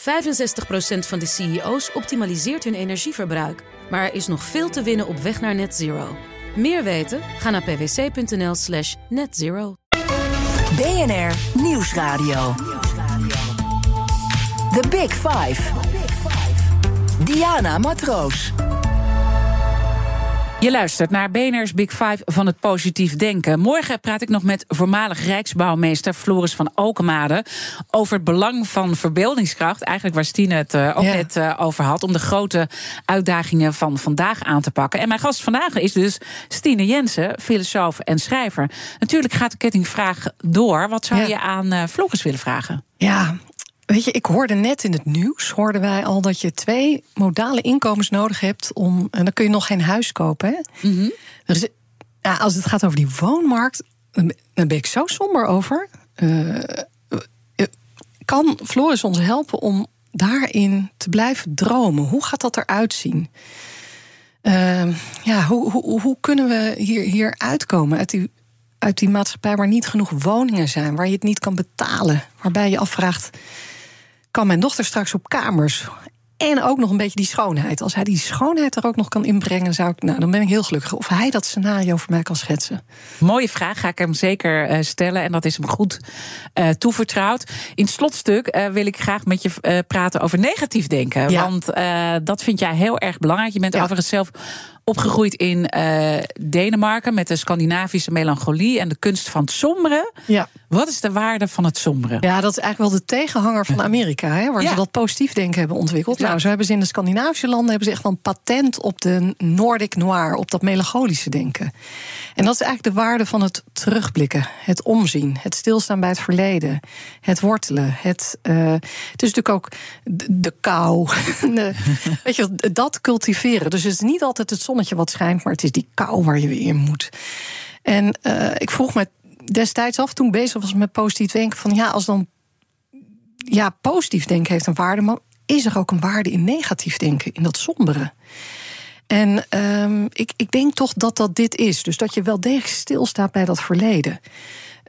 65% van de CEO's optimaliseert hun energieverbruik. Maar er is nog veel te winnen op weg naar net zero. Meer weten? Ga naar pwc.nl slash netzero. BNR Nieuwsradio. The Big Five. Diana Matroos. Je luistert naar BNR's Big Five van het positief denken. Morgen praat ik nog met voormalig Rijksbouwmeester Floris van Alkemade over het belang van verbeeldingskracht. Eigenlijk waar Stine het eh, ook Ja. net eh, over had, om de grote uitdagingen van vandaag aan te pakken. En mijn gast vandaag is dus Stine Jensen, filosoof en schrijver. Natuurlijk gaat de kettingvraag door. Wat zou Ja. je aan eh, Floris willen vragen? Ja, weet je, ik hoorde net in het nieuws, hoorden wij al dat je twee modale inkomens nodig hebt om. En dan kun je nog geen huis kopen. Hè? Ja, als het gaat over die woonmarkt, dan ben- dan ben ik zo somber over. Eh, eh, kan Floris ons helpen om daarin te blijven dromen? Hoe gaat dat eruit zien? Ehm, ja, hoe, hoe, hoe kunnen we hier, hier uitkomen uit die, uit die maatschappij waar niet genoeg woningen zijn, waar je het niet kan betalen, waarbij je afvraagt: kan mijn dochter straks op kamers? En ook nog een beetje die schoonheid. Als hij die schoonheid er ook nog kan inbrengen, zou ik, nou, dan ben ik heel gelukkig. Of hij dat scenario voor mij kan schetsen. Mooie vraag, ga ik hem zeker uh, stellen. En dat is hem goed uh, toevertrouwd. In het slotstuk uh, wil ik graag met je praten over negatief denken. Ja. Want dat vind jij heel erg belangrijk. Je bent ja. overigens zelf opgegroeid in uh, Denemarken met de Scandinavische melancholie en de kunst van het sombere. Ja. Wat is de waarde van het sombere? Ja, dat is eigenlijk wel de tegenhanger van Amerika, hè, waar ja. ze dat positief denken hebben ontwikkeld. Ja. Nou, zo hebben ze in de Scandinavische landen hebben ze echt wel een patent op de Nordic noir, op dat melancholische denken. En dat is eigenlijk de waarde van het terugblikken, het omzien, het stilstaan bij het verleden, het wortelen. Het, uh, het is natuurlijk ook de, de kou. de, weet je, dat cultiveren. Dus het is niet altijd het zonnetje wat schijnt, maar het is die kou waar je weer in moet. En uh, ik vroeg me destijds af, toen bezig was met positief denken, van ja, als dan ja, positief denken heeft een waarde, maar is er ook een waarde in negatief denken, in dat sombere? En um, ik, ik denk toch dat dat dit is. Dus dat je wel degelijk stilstaat bij dat verleden.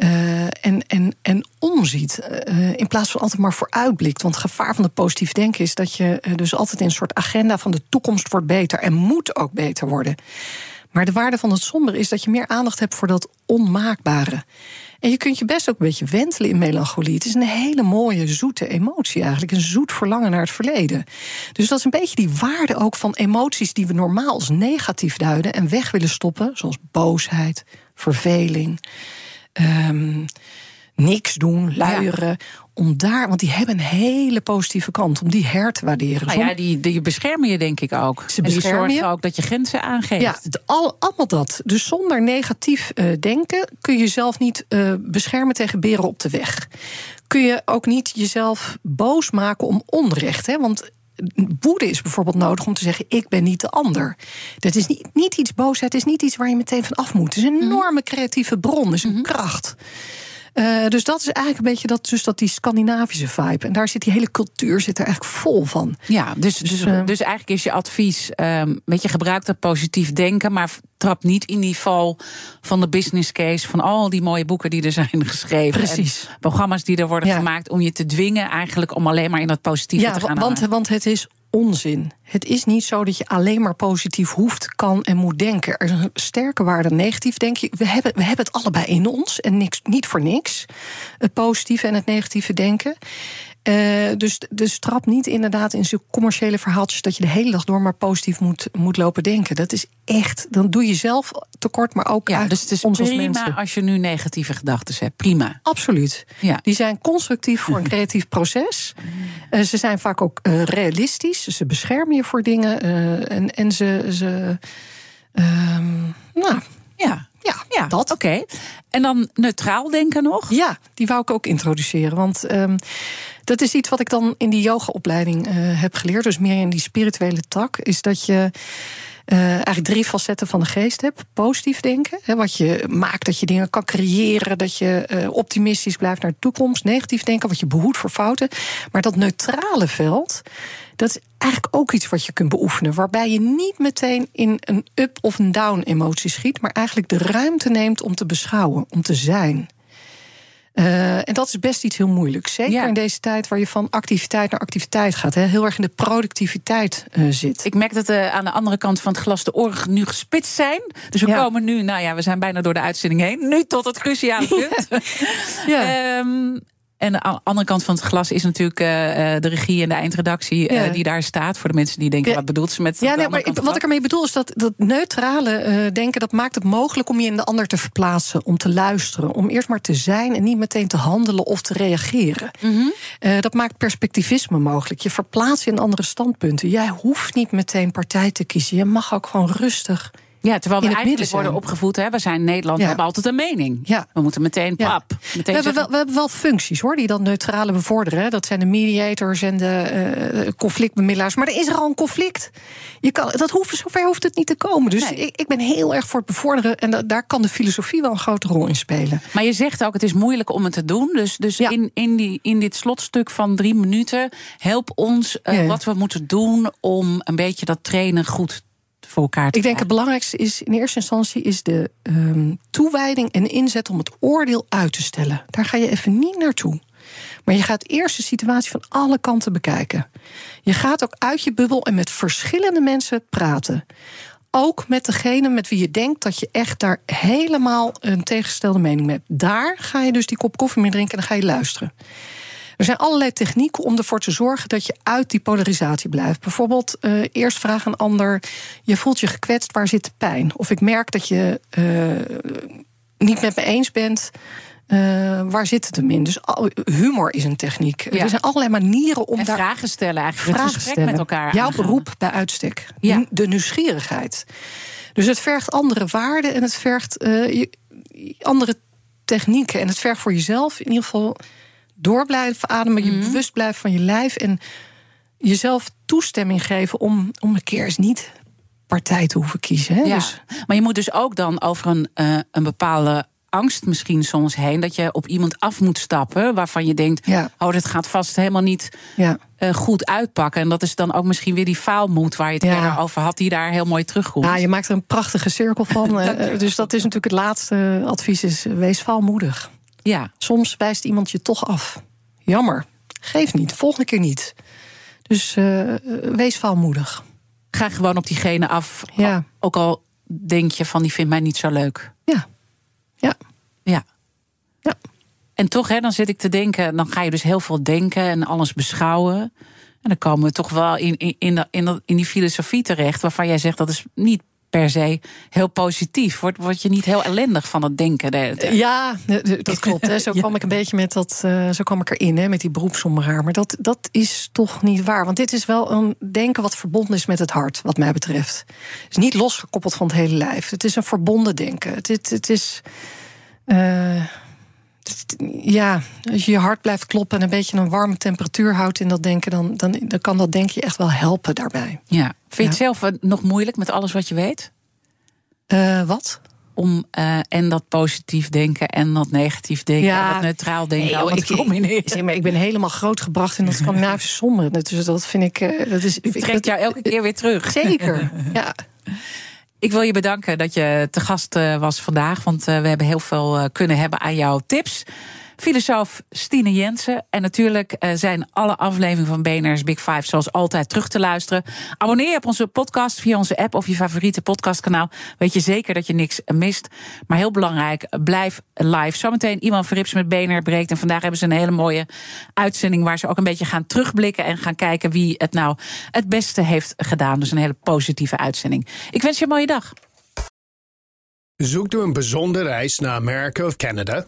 Uh, en, en, en omziet. Uh, in plaats van altijd maar vooruitblikt. Want het gevaar van het positief denken is dat je uh, dus altijd in een soort agenda van de toekomst wordt beter. En moet ook beter worden. Maar de waarde van het somber is dat je meer aandacht hebt voor dat onmaakbare. En je kunt je best ook een beetje wentelen in melancholie. Het is een hele mooie, zoete emotie eigenlijk. Een zoet verlangen naar het verleden. Dus dat is een beetje die waarde ook van emoties die we normaal als negatief duiden en weg willen stoppen. Zoals boosheid, verveling. Um, niks doen, luieren. Ja. Om daar, want die hebben een hele positieve kant, om die her te waarderen. Nou ja, die, die beschermen je denk ik ook. Ze en die zorgen je. ook dat je grenzen aangeeft. Ja, al, allemaal dat. Dus zonder negatief uh, denken kun je jezelf niet uh, beschermen tegen beren op de weg. Kun je ook niet jezelf boos maken om onrecht. Hè? Want woede is bijvoorbeeld nodig om te zeggen: ik ben niet de ander. Dat is niet, niet iets boosheid, het is niet iets waar je meteen van af moet. Het is een enorme creatieve bron, het is een mm -hmm. kracht. Uh, dus dat is eigenlijk een beetje dat, dus dat die Scandinavische vibe. En daar zit die hele cultuur zit er eigenlijk vol van. Ja, dus, dus, dus, uh, dus eigenlijk is je advies: um, weet je, gebruik dat positief denken, maar trap niet in die val van de business case van al die mooie boeken die er zijn geschreven. Precies. En programma's die er worden ja. gemaakt om je te dwingen eigenlijk om alleen maar in dat positieve ja, te gaan. Want, want het is onzin. Het is niet zo dat je alleen maar positief hoeft, kan en moet denken. Er is een sterke waarde negatief denken. We hebben, we hebben het allebei in ons en niks, niet voor niks. Het positieve en het negatieve denken. Uh, dus, dus trap niet inderdaad in zo'n commerciële verhaaltjes dat je de hele dag door maar positief moet, moet lopen denken. Dat is echt, dan doe je zelf tekort, maar ook ja, dus het is ons prima als mensen. als je nu negatieve gedachten hebt. Prima. Absoluut. Ja. Die zijn constructief voor een creatief proces. Uh, ze zijn vaak ook uh, realistisch. Ze beschermen je voor dingen. en, en ze. ze nou. Ja. Ja, ja dat. Oké. Okay. En dan neutraal denken nog? Ja, die wou ik ook introduceren. Want um, dat is iets wat ik dan in die yogaopleiding uh, heb geleerd. Dus meer in die spirituele tak. Is dat je. Uh, eigenlijk drie facetten van de geest hebt. Positief denken, hè, wat je maakt dat je dingen kan creëren, dat je uh, optimistisch blijft naar de toekomst. Negatief denken, wat je behoedt voor fouten. Maar dat neutrale veld, dat is eigenlijk ook iets wat je kunt beoefenen. Waarbij je niet meteen in een up- of een down-emotie schiet, maar eigenlijk de ruimte neemt om te beschouwen, om te zijn. Uh, en dat is best iets heel moeilijks. Zeker ja. in deze tijd waar je van activiteit naar activiteit gaat. Hè, heel erg in de productiviteit uh, zit. Ik merk dat uh, aan de andere kant van het glas de oren nu gespitst zijn. Dus we ja. komen nu, nou ja, we zijn bijna door de uitzending heen. Nu tot het cruciale punt. ja. um, en de andere kant van het glas is natuurlijk uh, de regie en de eindredactie ja. uh, die daar staat. Voor de mensen die denken, wat bedoelt ze met. Ja, nee, maar wat ik ermee bedoel is dat dat neutrale denken, dat maakt het mogelijk om je in de ander te verplaatsen, om te luisteren, om eerst maar te zijn en niet meteen te handelen of te reageren. Mhm. Mm -hmm. dat maakt perspectivisme mogelijk. Je verplaatst je in andere standpunten. Jij hoeft niet meteen partij te kiezen. Je mag ook gewoon rustig. Ja, terwijl we eigenlijk worden opgevoed. Hè? We zijn Nederland, ja. we hebben altijd een mening. Ja. We moeten meteen pap. Ja. Meteen we, hebben wel, we hebben wel functies hoor, die dat neutrale bevorderen. Dat zijn de mediators en de uh, conflictbemiddelaars. Maar er is er al een conflict. Je kan, dat hoeft, zover hoeft het niet te komen. Dus nee. ik, ik, ben heel erg voor het bevorderen. En da, daar kan de filosofie wel een grote rol in spelen. Maar je zegt ook, het is moeilijk om het te doen. Dus, dus ja. in, in, die, in dit slotstuk van drie minuten... help ons uh, wat we moeten doen om een beetje dat trainen goed voor elkaar te Ik denk het belangrijkste is in eerste instantie is de ehm, toewijding en inzet om het oordeel uit te stellen. Daar ga je even niet naartoe. Maar je gaat eerst de situatie van alle kanten bekijken. Je gaat ook uit je bubbel en met verschillende mensen praten. Ook met degene met wie je denkt dat je echt daar helemaal een tegengestelde mening mee hebt. Daar ga je dus die kop koffie mee drinken en dan ga je luisteren. Er zijn allerlei technieken om ervoor te zorgen dat je uit die polarisatie blijft. Bijvoorbeeld eh, eerst vraag een ander: je voelt je gekwetst, waar zit de pijn? Of ik merk dat je eh, niet met me eens bent. eh, waar zit het hem in? Dus humor is een techniek. Ja. Er zijn allerlei manieren om En daar vragen stellen eigenlijk. het vragen gesprek stellen. met elkaar Jouw aangaan. beroep bij uitstek. Ja. De nieuwsgierigheid. Dus het vergt andere waarden en het vergt andere technieken. En het vergt voor jezelf in ieder geval door blijven ademen, Mhm. je bewust blijven van je lijf en jezelf toestemming geven om, om een keer eens niet partij te hoeven kiezen. Hè? Ja. Dus, Maar je moet dus ook dan over een, eh, een bepaalde angst misschien soms heen. Dat je op iemand af moet stappen waarvan je denkt... Ja. oh, dit gaat vast helemaal niet ja. eh, goed uitpakken. En dat is dan ook misschien weer die faalmoed waar je het Ja. eerder over had... die daar heel mooi terugkomt. Ja, je maakt er een prachtige cirkel van. eh, dus dat is natuurlijk het laatste advies: is, wees valmoedig. Ja. Soms wijst iemand je toch af. Jammer. Geef niet. Volgende keer niet. Dus eh, wees valmoedig. Ga gewoon op diegene af. Ja. Ook al denk je van die vindt mij niet zo leuk. Ja. Ja. Ja. Ja. En toch, hè, dan zit ik te denken, dan ga je dus heel veel denken en alles beschouwen. En dan komen we toch wel in, in, in, de- in, dat- in die filosofie terecht, waarvan jij zegt dat is niet per se heel positief. Word, word je niet heel ellendig van het denken? de? Ja, dat klopt. Hè. Zo kwam ik een beetje met dat. eh, zo kwam ik erin, hè, met die beroepsomraar. Maar dat, dat is toch niet waar. Want dit is wel een denken wat verbonden is met het hart, wat mij betreft. Het is niet losgekoppeld van het hele lijf. Het is een verbonden denken. Het, het, het is. eh, ja, als je je hart blijft kloppen en een beetje een warme temperatuur houdt in dat denken, dan, dan, dan kan dat denk je echt wel helpen daarbij. Ja. Vind je het zelf eh, nog moeilijk met alles wat je weet? Eh, wat? Om eh, en dat positief denken en dat negatief denken Ja. en dat neutraal denken Nee, joh, te combineren. Zeg maar, ik ben helemaal grootgebracht in dat Scandinavische somber. Dus dat vind ik. Dat is, Het trekt jou elke keer weer terug. Zeker. Ja. Ik wil je bedanken dat je te gast eh, was vandaag. Want eh, we hebben heel veel eh, kunnen hebben aan jouw tips. Filosoof Stine Jensen. En natuurlijk eh, zijn alle afleveringen van BNR's Big Five zoals altijd terug te luisteren. Abonneer je op onze podcast via onze app of je favoriete podcastkanaal. Weet je zeker dat je niks mist. Maar heel belangrijk, blijf live. Zometeen Iman Verrips met BNR breekt. En vandaag hebben ze een hele mooie uitzending... waar ze ook een beetje gaan terugblikken en gaan kijken... wie het nou het beste heeft gedaan. Dus een hele positieve uitzending. Ik wens je een mooie dag. Zoekt u een bijzondere reis naar Amerika of Canada?